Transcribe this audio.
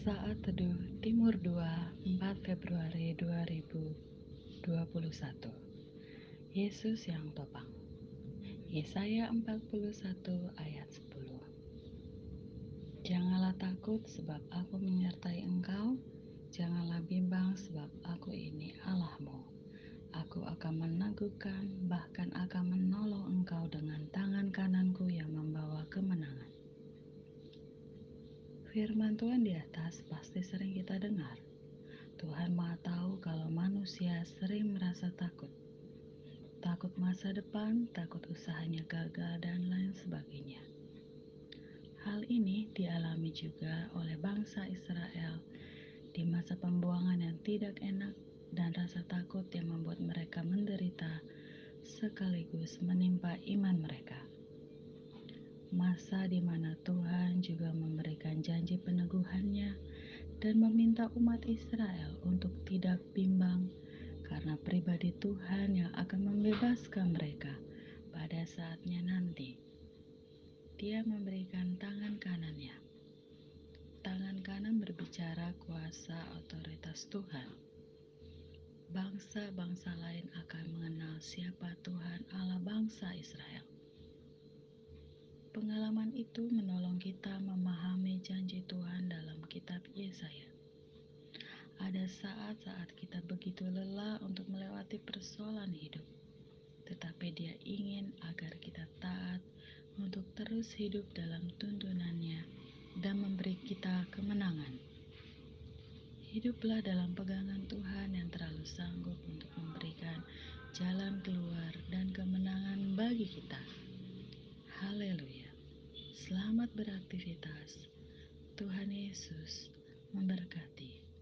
Saat Teduh Timur 2, 4 Februari 2021 Yesus yang topang. Yesaya 41 ayat 10 Janganlah takut sebab aku menyertai engkau. Janganlah bimbang sebab aku ini Allahmu. Aku akan meneguhkan bahkan akan menolong engkau dengan tangan kananku yang membawa kemenangan Firman Tuhan di atas pasti sering kita dengar. Tuhan Maha tahu kalau manusia sering merasa takut. Takut masa depan, takut usahanya gagal, dan lain sebagainya. Hal ini dialami juga oleh bangsa Israel di masa pembuangan yang tidak enak dan rasa takut yang membuat mereka menderita sekaligus menimpa iman mereka masa di mana Tuhan juga memberikan janji peneguhannya dan meminta umat Israel untuk tidak bimbang karena pribadi Tuhan yang akan membebaskan mereka pada saatnya nanti. Dia memberikan tangan kanannya. Tangan kanan berbicara kuasa otoritas Tuhan. Bangsa-bangsa lain akan mengenal siapa Tuhan Allah bangsa Israel. Pengalaman itu menolong kita memahami janji Tuhan dalam kitab Yesaya. Saat-saat kita begitu lelah untuk melewati persoalan hidup, tetapi Dia ingin agar kita taat untuk terus hidup dalam tuntunannya dan memberi kita kemenangan. Hiduplah dalam pegangan Tuhan yang terlalu sanggup untuk memberikan jalan keluar dan kemenangan bagi kita. Haleluya. Selamat beraktivitas. Tuhan Yesus